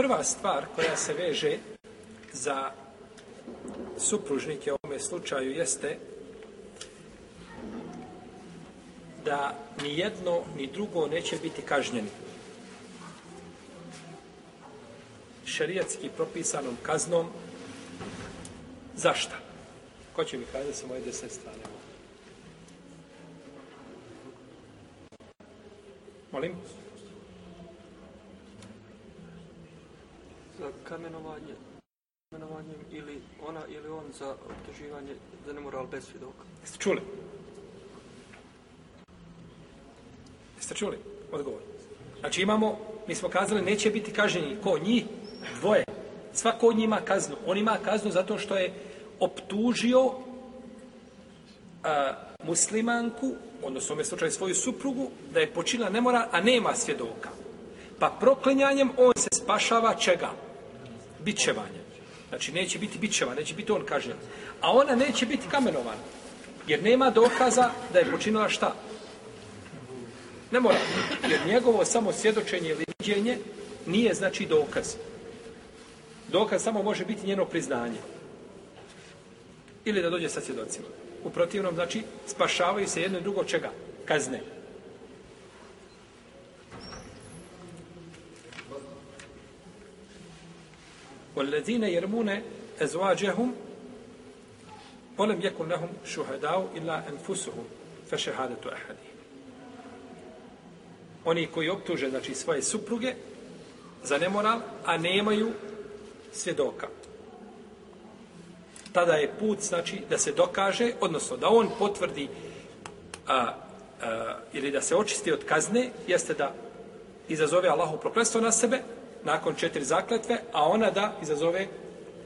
Prva stvar koja se veže za supružnike u ovome slučaju jeste da ni jedno ni drugo neće biti kažnjeni. Šerijatski propisanom kaznom zašta? Ko će mi kazati sa moje desne strane? Molim? Za kamenovanje kamenovanjem ili ona ili on za optuživanje za nemoral bez svjedoka. Jeste čuli? Jeste čuli? Odgovor. Znači imamo, mi smo kazali, neće biti kažnjeni ko njih, dvoje. Svako od njih ima kaznu. On ima kaznu zato što je optužio a, muslimanku, odnosno u ovom slučaju svoju suprugu, da je počinila nemoral, a nema svjedoka. Pa proklinjanjem on se spašava čega? Bićevanja. Znači neće biti bićeva, neće biti on kažnjen. A ona neće biti kamenovana. Jer nema dokaza da je počinila šta? Ne mora. Jer njegovo samo svjedočenje ili viđenje nije znači dokaz. Dokaz samo može biti njeno priznanje. Ili da dođe sa svjedocima. U protivnom, znači, spašavaju se jedno i drugo čega? Kazne. والذين يرمون أزواجهم ولم يكن لهم شهداء إلا أنفسهم فشهادة أحدهم oni koji optuže znači svoje supruge za nemoral, a nemaju svjedoka. Tada je put znači da se dokaže, odnosno da on potvrdi a, a, ili da se očisti od kazne, jeste da izazove Allahu prokletstvo na sebe, nakon četiri zakletve, a ona da izazove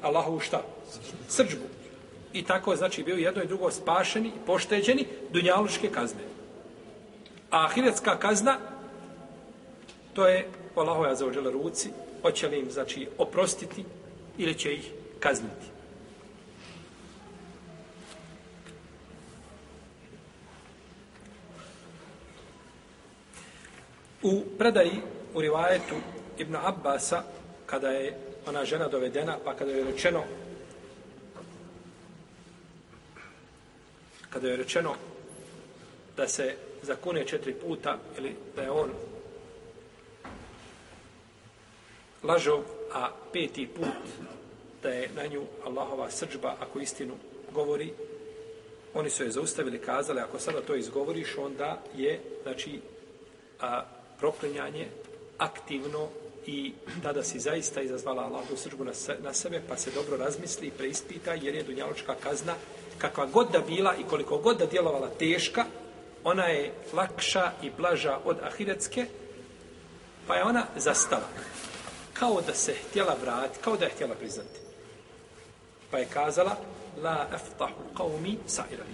Allahu šta? Srđbu. I tako je znači bio jedno i drugo spašeni i pošteđeni dunjaluške kazne. A ahiretska kazna to je po Allahove azaođele ruci, hoće li im znači oprostiti ili će ih kazniti. U predaji u rivajetu Ibn Abbasa, kada je ona žena dovedena, pa kada je rečeno kada je rečeno da se zakune četiri puta ili da je on lažov, a peti put da je na nju Allahova srđba ako istinu govori, oni su je zaustavili, kazali, ako sada to izgovoriš, onda je, znači, a, proklinjanje aktivno i tada si zaista izazvala Allahu srđbu na, se, na sebe, pa se dobro razmisli i preispita, jer je dunjaločka kazna, kakva god da bila i koliko god da djelovala teška, ona je lakša i blaža od ahiretske, pa je ona zastala. Kao da se htjela vratiti, kao da je htjela priznati. Pa je kazala, la eftahu qawmi sa'ira.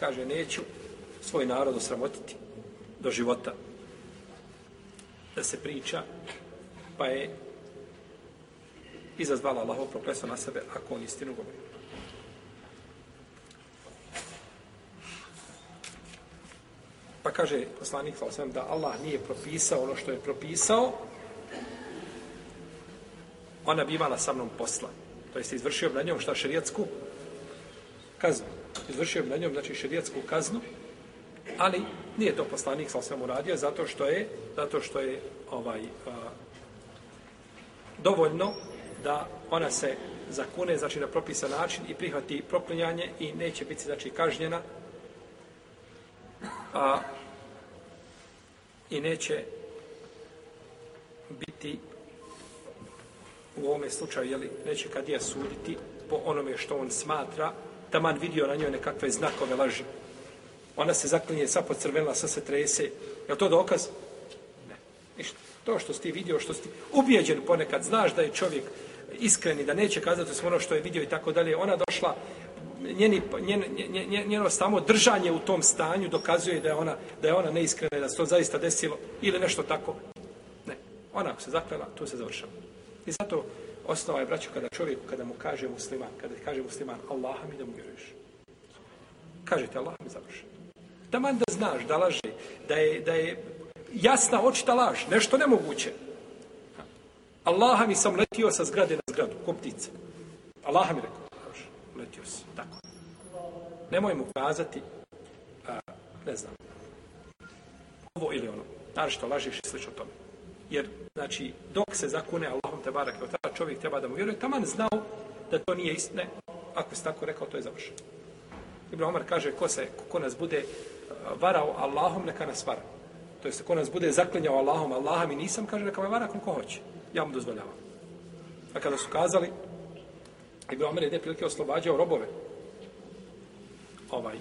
Kaže, neću svoj narod osramotiti do života. Da se priča pa je izazvala Allahov prokleso na sebe ako on istinu govori. Pa kaže poslanik sa da Allah nije propisao ono što je propisao, ona bi imala sa mnom posla. To jest izvršio bi na njom šta šerijatsku kaznu. Izvršio bi na njom znači šerijatsku kaznu, ali nije to poslanik sa osvijem uradio zato što je zato što je ovaj a, dovoljno da ona se zakune, znači na propisan način i prihvati proklinjanje i neće biti, znači, kažnjena a, i neće biti u ovome slučaju, jeli, neće kad je suditi po onome što on smatra, taman vidio na njoj nekakve znakove laži. Ona se zaklinje, sva pocrvenila, sva se trese. Je to dokaz? Ne, ništa. To što si vidio, što si ubijeđen ponekad, znaš da je čovjek iskreni, da neće kazati sve ono što je vidio i tako dalje. Ona došla, njeni, njen, njen, njeno samo držanje u tom stanju dokazuje da je ona, da je ona neiskrena, da se to zaista desilo ili nešto tako. Ne. Ona ako se zaklela, tu se završava. I zato osnova je, braćo, kada čovjek, kada mu kaže musliman, kada kaže musliman, Allaha mi da mu vjeruješ. Kažete, Allah mi završi. Taman da znaš, da laže, da je, da je jasna očita laž, nešto nemoguće. Allaha mi sam letio sa zgrade na zgradu, ko ptica. Allaha mi rekao, kaže, letio si, tako. Nemoj mu kazati, a, ne znam, ovo ili ono, znaš što lažiš i slično tome. Jer, znači, dok se zakune Allahom te barak, tada čovjek treba da mu vjeruje, taman znao da to nije istine, ako se tako rekao, to je završeno. Ibn Omar kaže, ko, se, ko nas bude varao Allahom, neka nas vara. To jest, ako nas bude zaklinjao Allahom, Allahom i nisam, kaže, neka me vara koliko hoće. Ja mu dozvoljavam. A kada su kazali, Ibn Omar jedne prilike oslobađao robove, ovaj,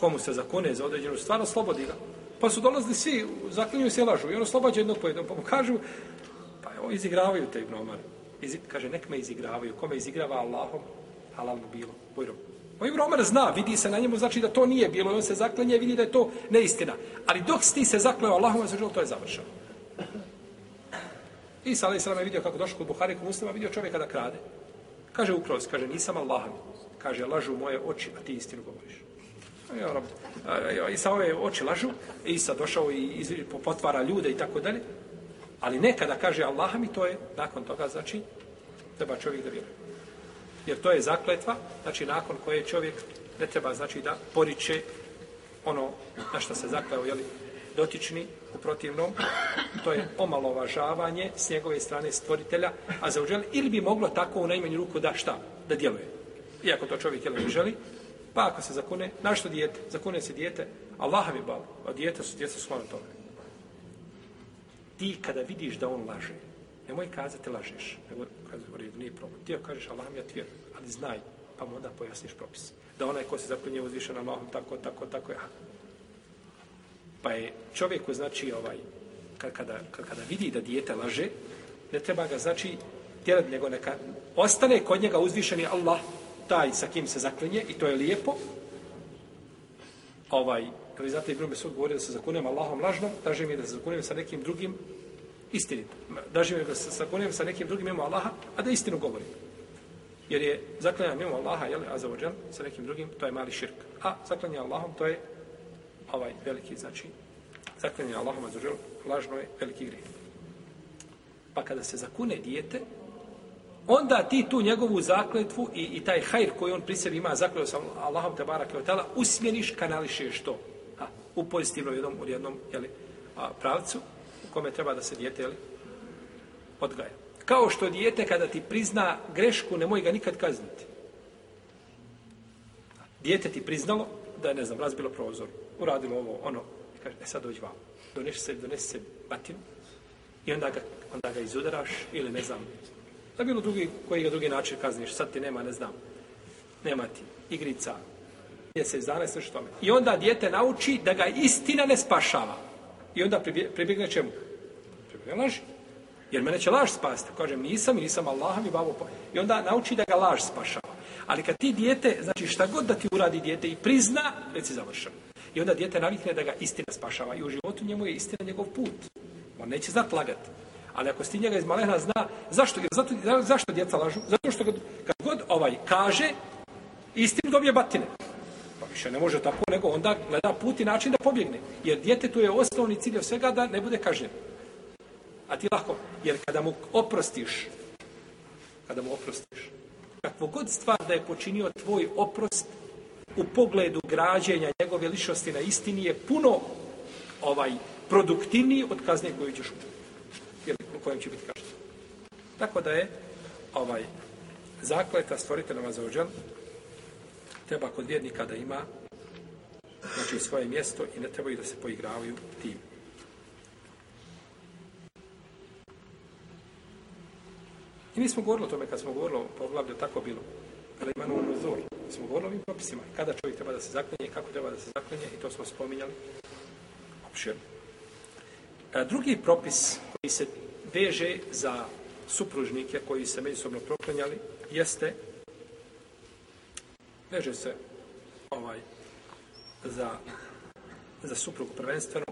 komu se zakone za određenu stvar, oslobodi ga. Pa su dolazili svi, zaklinjuju se i lažu. I on oslobađa jednog po jednom, pa mu kažu, pa evo, izigravaju te Ibn Omer. Izi, kaže, nek me izigravaju. Kome izigrava Allahom, halal mu bilo. Bujrom. Pa Ibn Omar zna, vidi se na njemu, znači da to nije bilo. I on se zaklenje i vidi da je to neistina. Ali dok ti se zakleo Allahom, to je završeno. Isa alaih sallam je vidio kako došao kod Buhari, kod muslima, vidio čovjeka da krade. Kaže ukroz, kaže, nisam Allah. Kaže, lažu moje oči, a ti istinu govoriš. Ja, rob, Isa ove oči lažu, e, Isa došao i iz, potvara ljude i tako dalje. Ali nekada kaže Allah mi to je, nakon toga, znači, treba čovjek da vjeruje. Jer to je zakletva, znači, nakon koje čovjek ne treba, znači, da poriče ono na što se zakleo, jeli, dotični u protivnom, to je omalovažavanje s njegove strane stvoritelja, a za uđel, ili bi moglo tako u najmanju ruku da šta? Da djeluje. Iako to čovjek jel ne želi, pa ako se zakune, na što dijete? Zakune se dijete, Allah mi bal, a dijete su, djeca su tome. Ti kada vidiš da on laže, nemoj kazati lažeš, nego kaže u redu, nije problem. Ti kažeš Allah mi ja tvjer, ali znaj, pa mu onda pojasniš propis. Da onaj ko se zaklinje uzviše na Allahom, tako, tako, tako, ja. Pa je čovjeku, znači, ovaj, kad, kada, kad, kada vidi da dijete laže, ne treba ga, znači, tjerat nego neka, ostane kod njega uzvišeni Allah, taj sa kim se zaklinje, i to je lijepo, ovaj, kada znate, Ibn Mesud govorio da se zakunem Allahom lažnom, traže mi da se zakunem sa nekim drugim istinito. Daže mi da sa zakunem sa nekim drugim mimo Allaha, a da istinu govori. Jer je zaklanja mimo Allaha, jel, a za ođel, sa nekim drugim, to je mali širk. A zaklanja Allahom, to je ovaj veliki, znači, zaklenje Allahom azuđel, lažno je veliki grijeh. Pa kada se zakune dijete, onda ti tu njegovu zakletvu i, i taj hajr koji on pri sebi ima zakleo sa Allahom te barak je otala, usmjeniš, kanališeš to a, u pozitivnom jednom, u jednom jeli, a, pravcu kome treba da se dijete jeli, odgaja. Kao što dijete kada ti prizna grešku, nemoj ga nikad kazniti. Dijete ti priznalo da je, ne znam, razbilo prozor, uradilo ovo, ono, i kaže, e sad dođi vam, donesi se, donesi se batinu, i onda ga, onda ga izudaraš, ili ne znam, da bilo drugi, koji ga drugi način kazniš, sad ti nema, ne znam, nema ti igrica, mjesec dana i što tome. I onda dijete nauči da ga istina ne spašava. I onda pribjegne čemu? Pribjegne laži. Jer mene će laž spasti. Kažem, nisam i nisam Allahom mi babo. I onda nauči da ga laž spašava. Ali kad ti dijete, znači šta god da ti uradi dijete i prizna, reci završam. I onda dijete navikne da ga istina spašava. I u životu njemu je istina njegov put. On neće znat lagati. Ali ako si njega iz malena zna, zašto, zato, zašto djeca lažu? Zato što kad, kad god ovaj kaže, istinu dobije batine. Više ne može tako, nego onda gleda put i način da pobjegne. Jer djete tu je osnovni cilj svega da ne bude kažnjen. A ti lako, jer kada mu oprostiš, kada mu oprostiš, kakvo god stvar da je počinio tvoj oprost, u pogledu građenja njegove ličnosti na istini je puno ovaj produktivniji od kazne koju ćeš učiti. Ili u kojem će biti kažnjen. Tako da je ovaj zakleta stvoriteljama za ođel treba kod vjernika da ima znači svoje mjesto i ne trebaju da se poigravaju tim. I mi smo govorili o tome kad smo govorili o poglavlju, tako bilo. Kada ima novo zor, smo govorili o ovim propisima. Kada čovjek treba da se zaklenje, kako treba da se zaklenje, i to smo spominjali. Opširno. A drugi propis koji se veže za supružnike koji se međusobno proklenjali, jeste veže se ovaj za, za suprugu prvenstveno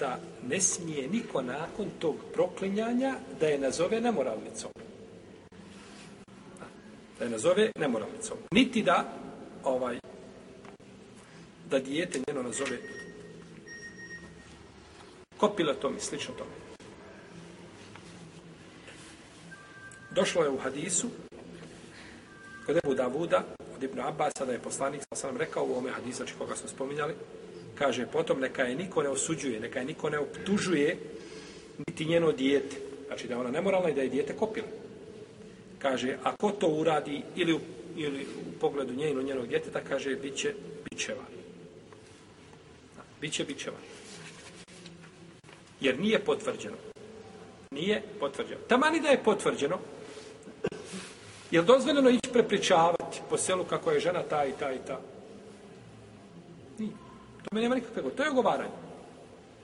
da ne smije niko nakon tog proklinjanja da je nazove nemoralnicom da je nazove nemoralnicom. Niti da ovaj da dijete njeno nazove kopilatom i slično tome. Došlo je u hadisu kod Ebu Davuda, od Ibn Abbasa, da je poslanik, sam rekao u ome hadisu, znači koga smo spominjali, kaže, potom neka je niko ne osuđuje, neka je niko ne optužuje, niti njeno dijete. Znači da je ona nemoralna i da je dijete kopila. Kaže, a ko to uradi ili u, ili u pogledu njeno njenog djeteta, kaže, bit će bićeva. Biće bićeva. Jer nije potvrđeno. Nije potvrđeno. Tamani da je potvrđeno, je li dozvoljeno ići prepričavati po selu kako je žena ta i ta i ta? Nije. To me nema nikakve. To je ogovaranje.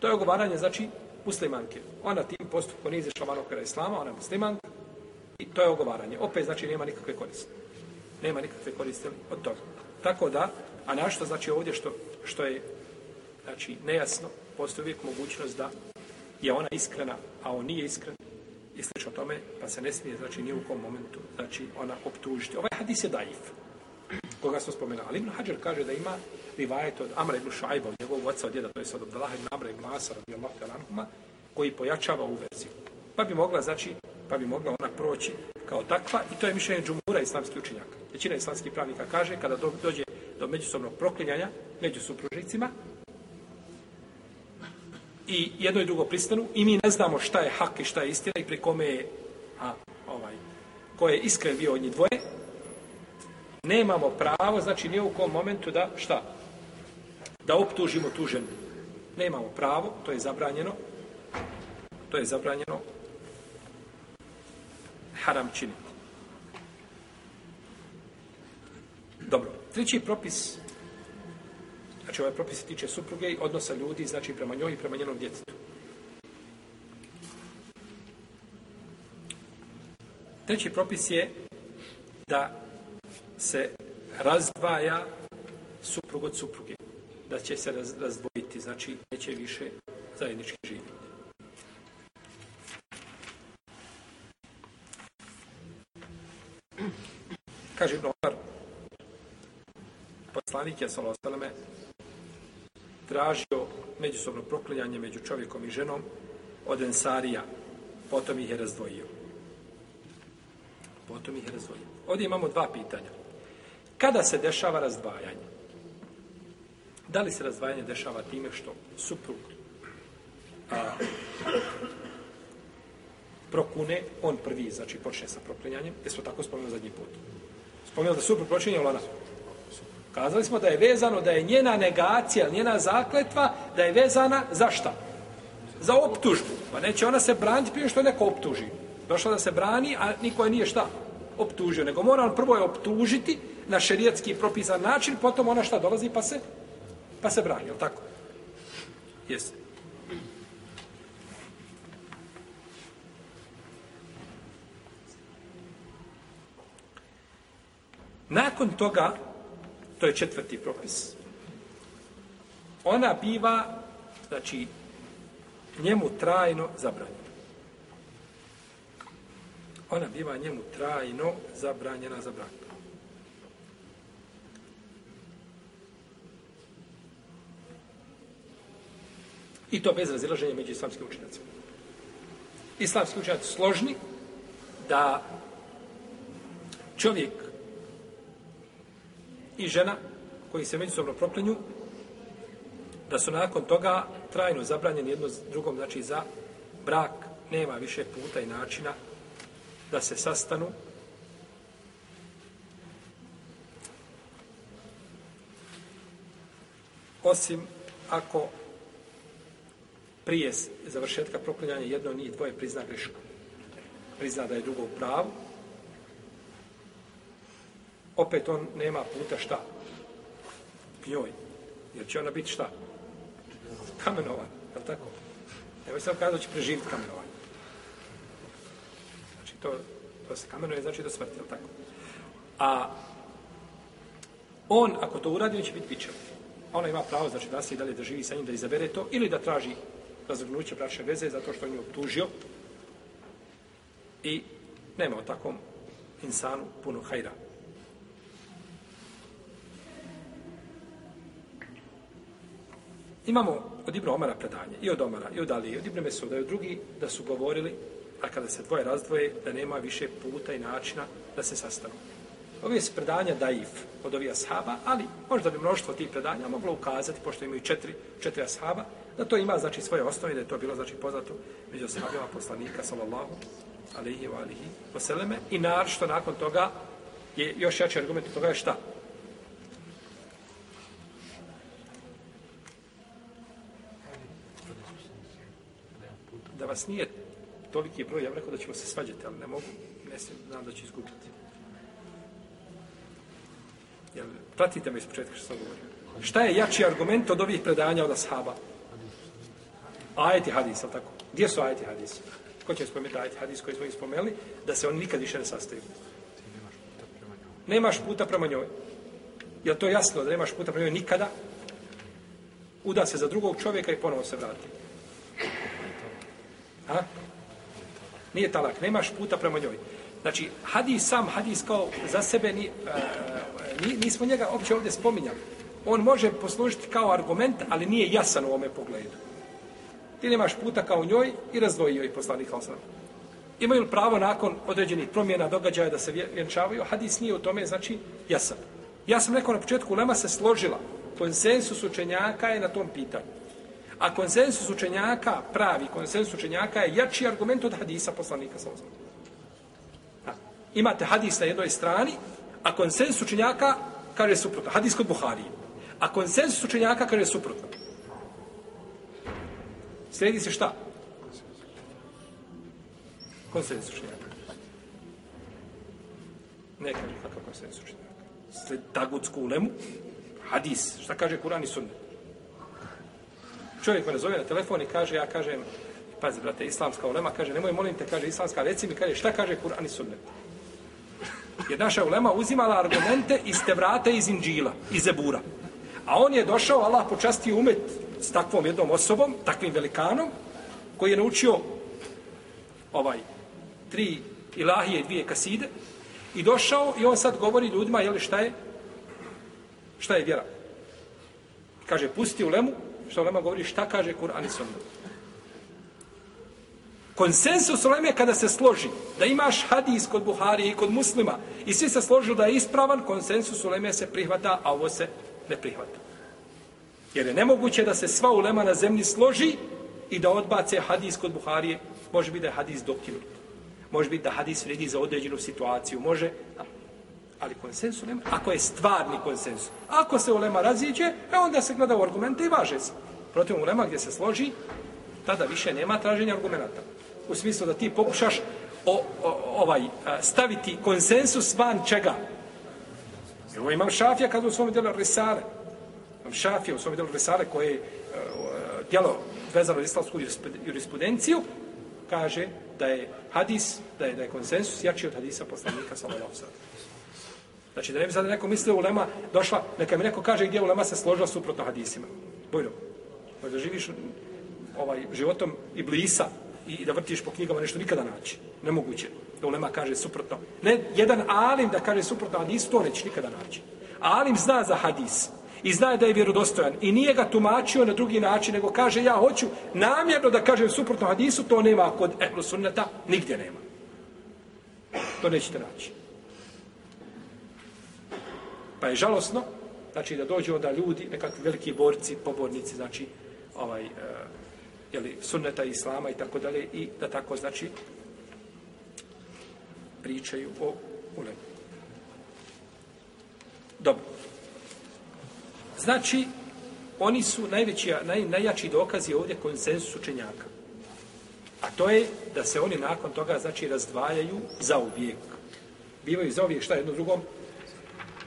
To je ogovaranje, znači, muslimanke. Ona tim postupkom nije izašla van okvira islama, ona je muslimanka. I to je ogovaranje. Opet, znači, nema nikakve koriste. Nema nikakve koriste od toga. Tako da, a našto znači ovdje što, što je znači, nejasno, postoji uvijek mogućnost da je ona iskrena, a on nije iskren, i slično tome, pa se ne smije, znači, ni u kom momentu, znači, ona optužiti. Ovaj hadis je daif, koga smo spomenuli. Ali Ibn Hajar kaže da ima rivajet od Amra ibn Šajba, od njegovog oca, od djeda, to je od Abdallah ibn Amra ibn Asa, radi Allah anhuma, koji pojačava u verziju. Pa bi mogla, znači, pa bi mogla ona proći kao takva, i to je mišljenje džumura islamskih učenjaka. Većina islamskih pravnika kaže, kada dođe do međusobnog proklinjanja među supružnicima, i jedno i drugo pristanu i mi ne znamo šta je hak i šta je istina i pri kome je a, ovaj, ko je iskren bio od njih dvoje, nemamo pravo, znači nije u kom momentu da, šta? Da optužimo tu ženu. Nemamo pravo, to je zabranjeno, to je zabranjeno haram činiti. Dobro, treći propis Znači, ovaj propis se tiče supruge i odnosa ljudi, znači, prema njoj i prema njenom djetetu. Treći propis je da se razdvaja suprug od supruge. Da će se raz, razdvojiti, znači, neće više zajednički živjeti. Kaže Ibn Omar, poslanik je, sallallahu tražio međusobno proklinjanje među čovjekom i ženom od Ensarija. Potom ih je razdvojio. Potom ih je razdvojio. Ovdje imamo dva pitanja. Kada se dešava razdvajanje? Da li se razdvajanje dešava time što suprug a, prokune, on prvi, znači počne sa proklinjanjem, jer smo tako spomenuli zadnji put. Spomenuli da suprug počinje u lanasu. Kazali smo da je vezano, da je njena negacija, njena zakletva, da je vezana za šta? Za optužbu. Pa neće ona se braniti prije što neko optuži. Došla da se brani, a niko je nije šta? Optužio. Nego mora on prvo je optužiti na šerijetski propisan način, potom ona šta dolazi pa se, pa se brani, jel tako? Jesi. Nakon toga, To je četvrti propis. Ona biva, znači, njemu trajno zabranjena. Ona biva njemu trajno zabranjena za brak. I to bez razilaženja među islamskim učenjacima. Islamski učenjaci složni da čovjek i žena koji se međusobno proklinju, da su nakon toga trajno zabranjeni jedno s drugom, znači za brak nema više puta i načina da se sastanu. Osim ako prije završetka proklinjanja jedno nije dvoje prizna grešku. Prizna da je drugo u pravu, opet on nema puta šta? Njoj. Jer će ona biti šta? Kamenovan, je li tako? Evo sam kada će preživiti kamenovan. Znači, to, to se kamenuje, znači do smrti, je li tako? A on, ako to uradi, neće biti pičev. Ona ima pravo, znači, da se i dalje da živi sa njim, da izabere to, ili da traži razvrgnuće bračne veze, zato što on je optužio. I nema o takvom insanu puno hajra. Imamo od Ibn Omara predanje, i od Omara, i od Ali, i od Ibn Mesuda, i od drugi, da su govorili, a kada se dvoje razdvoje, da nema više puta i načina da se sastanu. Ove su predanja daif od ovih ashaba, ali možda bi mnoštvo tih predanja moglo ukazati, pošto imaju četiri, četiri ashaba, da to ima znači svoje osnove, da je to bilo znači poznato među ashabima poslanika, sallallahu alihi wa alihi wasallam, i što nakon toga je još jači argument od toga je šta? Da vas nije toliki broj, ja bih rekao da ćemo se svađati, ali ne mogu, ne znam da ću izgubiti. Jel, pratite me iz početka što sam govorio. Šta je jači argument od ovih predanja od ashaba? Ajeti hadis, ali tako? Gdje su ajeti hadis? Ko će spomenuti ajeti hadis koji smo ih spomenuli? Da se oni nikad više ne sastaju. Nemaš puta prema njoj. Je to jasno da nemaš puta prema njoj nikada? Uda se za drugog čovjeka i ponovo se vrati. A? Nije talak. Nemaš puta prema njoj. Znači, hadis sam, hadis kao za sebe, ni, uh, ni, nismo njega uopće ovdje spominjali. On može poslužiti kao argument, ali nije jasan u ovome pogledu. Ti nemaš puta kao njoj i razdvojio joj poslanik Haosana. Imaju li pravo nakon određenih promjena događaja da se vjenčavaju? Hadis nije u tome, znači, jasan. Ja sam rekao na početku, Lema se složila. Konsensus učenjaka je na tom pitanju. A konsensus učenjaka, pravi konsensus učenjaka je jači argument od hadisa poslanika Haosana imate hadis na jednoj strani, a konsensus učenjaka kaže suprotno. Hadis kod Buharije. A konsensus učenjaka kaže suprotno. Slijedi se šta? Konsensus učenjaka. Ne kaže kakav konsensus učenjaka. Sled tagutsku ulemu, hadis, šta kaže Kur'an i Sunnet. Čovjek me nazove na telefon i kaže, ja kažem, pazi, brate, islamska ulema, kaže, nemoj, molim te, kaže, islamska, reci mi, kaže, šta kaže Kur'an i Sunnet? Jer naša ulema uzimala argumente iz Tevrata iz Inđila, iz Zebura. A on je došao, Allah počastio umet s takvom jednom osobom, takvim velikanom, koji je naučio ovaj tri ilahije i dvije kaside i došao i on sad govori ljudima, jeli šta je? Šta je vjera? Kaže, pusti ulemu, što ulema govori, šta kaže Kur'an i Sunnet. Konsensus uleme kada se složi da imaš hadis kod Buhari i kod muslima i svi se složili da je ispravan, konsensus uleme se prihvata, a ovo se ne prihvata. Jer je nemoguće da se sva ulema na zemlji složi i da odbace hadis kod Buharije. Može biti da je hadis dokinut. Može biti da hadis vredi za određenu situaciju. Može, ali konsensu nema. ako je stvarni konsensus, ako se ulema raziđe, e onda se gleda u argumente i važe se. Protiv ulema gdje se složi, tada više nema traženja argumenta u smislu da ti pokušaš o, o, ovaj e, staviti konsensus van čega? Evo imam Šafija kada u svom djelu Risale. Imam Šafija u svom djelu Risale koje je djelo vezano za islamsku jurisprudenciju kaže da je hadis, da je, da je konsensus jači od hadisa poslanika sallallahu alejhi Znači da ne bi sad neko mislio ulema došla, neka mi neko kaže gdje ulema se složila suprotno hadisima. Bojno. Pa da živiš ovaj životom i blisa, i da vrtiš po knjigama nešto nikada naći. Nemoguće. Da ulema kaže suprotno. Ne, jedan alim da kaže suprotno hadis, to neće nikada naći. Alim zna za hadis i zna da je vjerodostojan i nije ga tumačio na drugi način, nego kaže ja hoću namjerno da kažem suprotno hadisu, to nema kod ehlu sunneta, nigdje nema. To nećete naći. Pa je žalosno, znači da dođu onda ljudi, nekakvi veliki borci, pobornici, znači, ovaj, e, jeli, sunneta islama i tako dalje i da tako znači pričaju o ulemu. Dobro. Znači, oni su najveći, naj, najjači dokazi ovdje konsensus učenjaka. A to je da se oni nakon toga, znači, razdvajaju za uvijek. Bivaju za uvijek šta jedno drugom?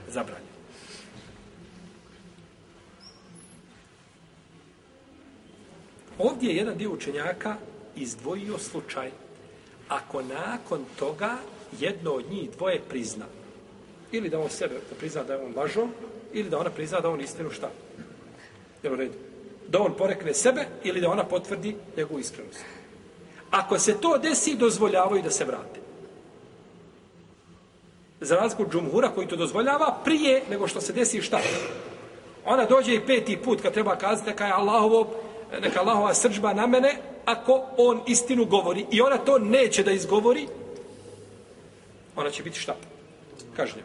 Zabranjeno. Ovdje je jedan dio učenjaka izdvojio slučaj. Ako nakon toga jedno od njih dvoje prizna, ili da on sebe da prizna da je on lažo, ili da ona prizna da on istinu šta? Jel u redu? Da on porekne sebe ili da ona potvrdi njegovu iskrenost. Ako se to desi, dozvoljavaju da se vrate. Za razliku džumhura koji to dozvoljava prije nego što se desi šta? Ona dođe i peti put kad treba kazati neka je Allahovo neka Allahova srđba na mene, ako on istinu govori i ona to neće da izgovori, ona će biti šta? Kažnja.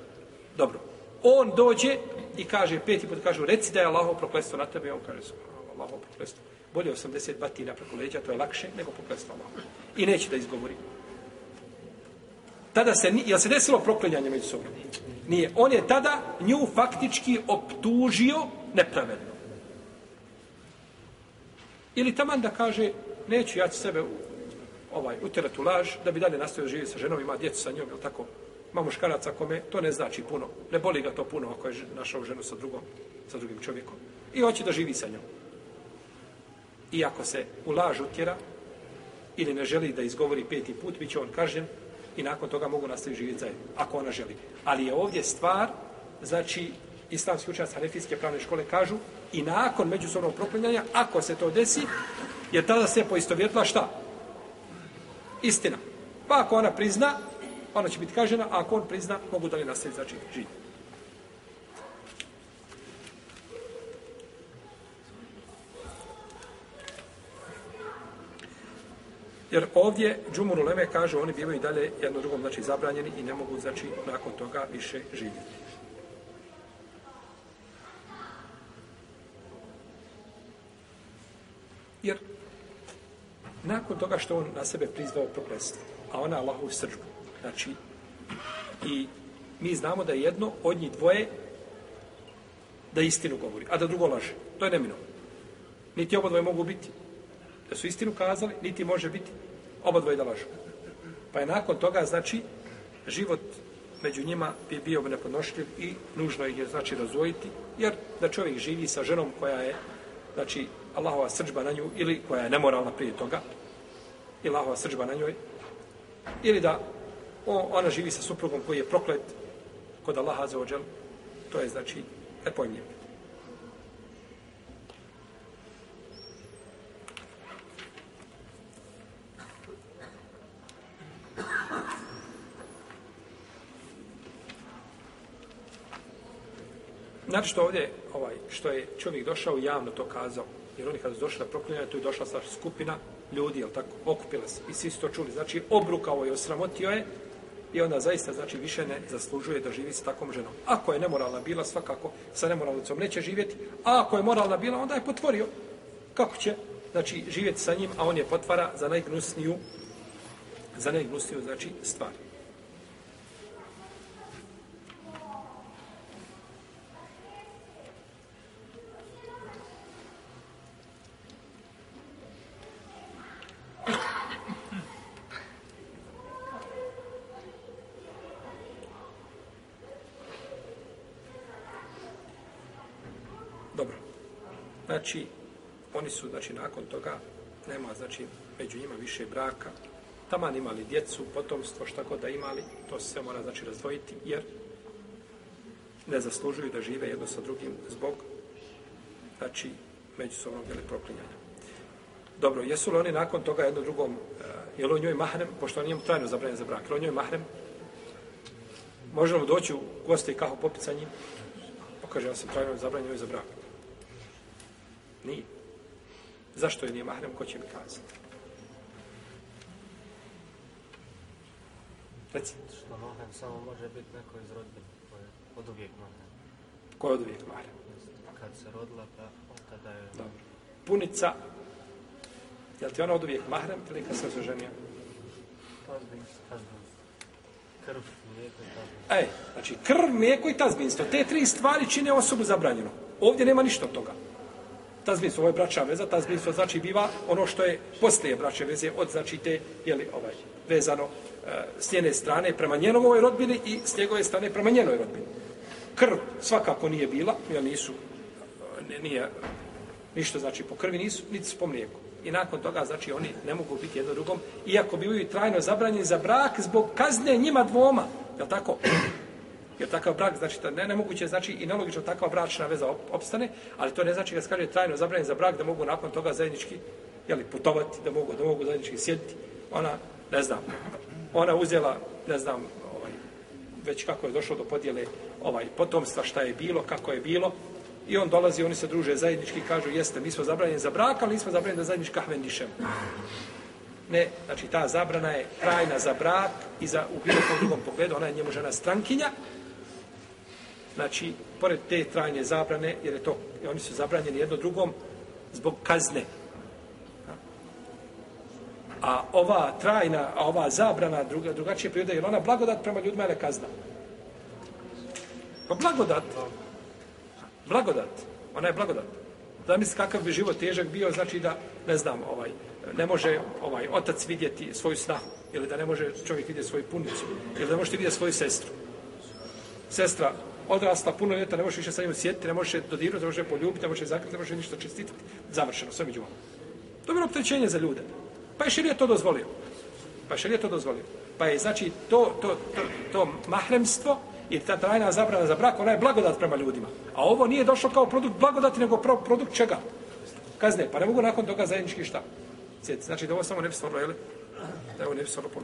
Dobro. On dođe i kaže, peti put kažu, reci da je Allahov proklestvo na tebe, on kaže, Allahov proklestvo. Bolje 80 batina preko leđa, to je lakše nego proklestvo Allahov. I neće da izgovori. Tada se, jel se desilo proklinjanje među sobom? Nije. On je tada nju faktički optužio nepravedno. Ili taman da kaže, neću ja ću sebe ovaj, utjerati u laž, da bi dalje nastavio živjeti sa ženom, ima djecu sa njom, ili tako? Ima muškaraca kome, to ne znači puno. Ne boli ga to puno ako je našao ženu sa drugom, sa drugim čovjekom. I hoće da živi sa njom. I ako se u laž utjera, ili ne želi da izgovori peti put, bit će on kažen i nakon toga mogu nastaviti živjeti zajedno, ako ona želi. Ali je ovdje stvar, znači, islamski učenjac Hanefijske pravne škole kažu i nakon međusobnog proklinjanja, ako se to desi, je tada se poistovjetila šta? Istina. Pa ako ona prizna, ona će biti kažena, a ako on prizna, mogu da li nastaviti, znači, živjeti. Jer ovdje Džumur Uleme kaže oni bivaju dalje jedno drugom znači zabranjeni i ne mogu znači nakon toga više živjeti. Jer nakon toga što on na sebe prizvao prokletstvo, a ona Allahovu srđbu, znači i mi znamo da je jedno od njih dvoje da istinu govori, a da drugo laže. To je nemino. Niti oba dvoje mogu biti da su istinu kazali, niti može biti oba dvoje da lažu. Pa je nakon toga, znači, život među njima bi bio nepodnošljiv i nužno ih je, znači, razvojiti, jer da čovjek živi sa ženom koja je, znači, Allahova srđba na nju, ili koja je nemoralna prije toga, i Allahova srđba na njoj, ili da ona živi sa suprugom koji je proklet kod Allaha za ođel, to je, znači, nepojmljivo. Znači što ovdje, ovaj, što je čovjek došao javno to kazao, jer oni kada su došli na proklinjanje, tu je došla sa skupina ljudi, jel tako, okupila se i svi su to čuli. Znači, obrukao je, osramotio je i onda zaista, znači, više ne zaslužuje da živi sa takvom ženom. Ako je nemoralna bila, svakako sa nemoralnicom neće živjeti, a ako je moralna bila, onda je potvorio. Kako će, znači, živjeti sa njim, a on je potvara za najgnusniju, za najgnusniju, znači, stvar. Znači, oni su, znači, nakon toga, nema, znači, među njima više braka, taman imali djecu, potomstvo, šta god da imali, to se mora, znači, razdvojiti, jer ne zaslužuju da žive jedno sa drugim zbog, znači, međusobnog ili proklinjanja. Dobro, jesu li oni nakon toga jedno drugom, eh, uh, je li on njoj mahrem, pošto on njemu trajno zabranjen za brak, je li on njoj mahrem? Možemo doći u goste i kahu popit sa njim? Pa Pokaže, ja sam trajno zabranjen za brak. Nije. Zašto je nije mahrem? Ko će mi kazati? Reci. Što mahrem samo može biti neko iz rodbine koji je od uvijek mahrem. Ko je od uvijek mahrem? Kad se rodila, pa od tada je... Dobro. Punica, je li ti ona od uvijek mahrem ili kad se oženio? Krv, mlijeko i tazbinstvo. Ej, znači krv, mlijeko i tazbinstvo. Te tri stvari čine osobu zabranjeno. Ovdje nema ništa od toga tazbinstvo, ovo je braća veza, tazbinstvo znači biva ono što je poslije braće veze od znači te, jeli, ovaj, vezano e, s njene strane prema njenom ovoj rodbini i s njegove strane prema njenoj rodbini. Krv svakako nije bila, jer nisu, ne, nije, ništa znači po krvi nisu, niti su po mlijeku. I nakon toga, znači, oni ne mogu biti jedno drugom, iako bivaju trajno zabranjeni za brak zbog kazne njima dvoma. Je tako? Jer takav brak, znači, da ne nemoguće, znači, i nelogično takva bračna veza opstane, ali to ne znači, kad se kaže trajno zabranjen za brak, da mogu nakon toga zajednički, jeli, putovati, da mogu, da mogu zajednički sjediti. Ona, ne znam, ona uzela, ne znam, ovaj, već kako je došlo do podjele ovaj potomstva, šta je bilo, kako je bilo, I on dolazi, oni se druže zajednički kažu, jeste, mi smo zabranjeni za brak, ali nismo zabranjeni da zajednički kahvendišemo. Ne, znači ta zabrana je trajna za brak i za u bilo kom drugom pogledu, ona je njemu žena strankinja. Znači, pored te trajne zabrane, jer je to, oni su zabranjeni jedno drugom zbog kazne. A ova trajna, a ova zabrana druga, drugačije prirode, jer ona blagodat prema ljudima ili kazna? Pa blagodat. Blagodat. Ona je blagodat. Da misli kakav bi život težak bio, znači da, ne znam, ovaj, ne može ovaj otac vidjeti svoju snahu, ili da ne može čovjek vidjeti svoju punicu, ili da ne može vidjeti svoju sestru. Sestra odrasla puno ljeta, ne možeš više sa njim sjetiti, ne možeš dodirati, ne može poljubiti, ne može zakriti, ne može ništa čistiti. Završeno, sve među vama. To je bilo opterećenje za ljude. Pa je širije to dozvolio. Pa je širije to dozvolio. Pa je, znači, to, to, to, to mahremstvo i ta trajna zabrana za brak, ona je blagodat prema ljudima. A ovo nije došlo kao produkt blagodati, nego pro, produkt čega? Kazne. Pa ne mogu nakon toga zajednički šta? Sjeti. Znači da ovo samo ne bi stvorilo, jel? Da ovo ne bi stvorilo